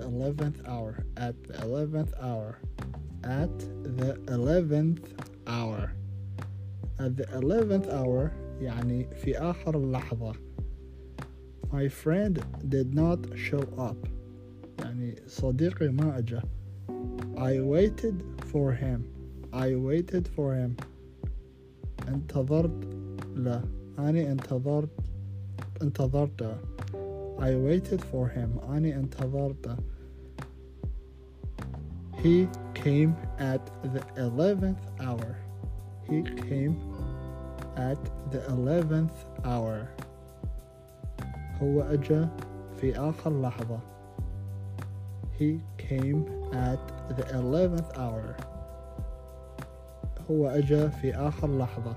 eleventh hour at the eleventh hour at the eleventh hour at the eleventh hour يعني في آخر اللحظة My friend did not show up يعني صديقي ما أجا I waited for him I waited for him انتظرت له أنا انتظرت انتظرته I waited for him أنا انتظرته He came at the 11th hour He came at the 11th hour هو أجا في آخر لحظة He came at the 11th hour هو أجا في آخر لحظة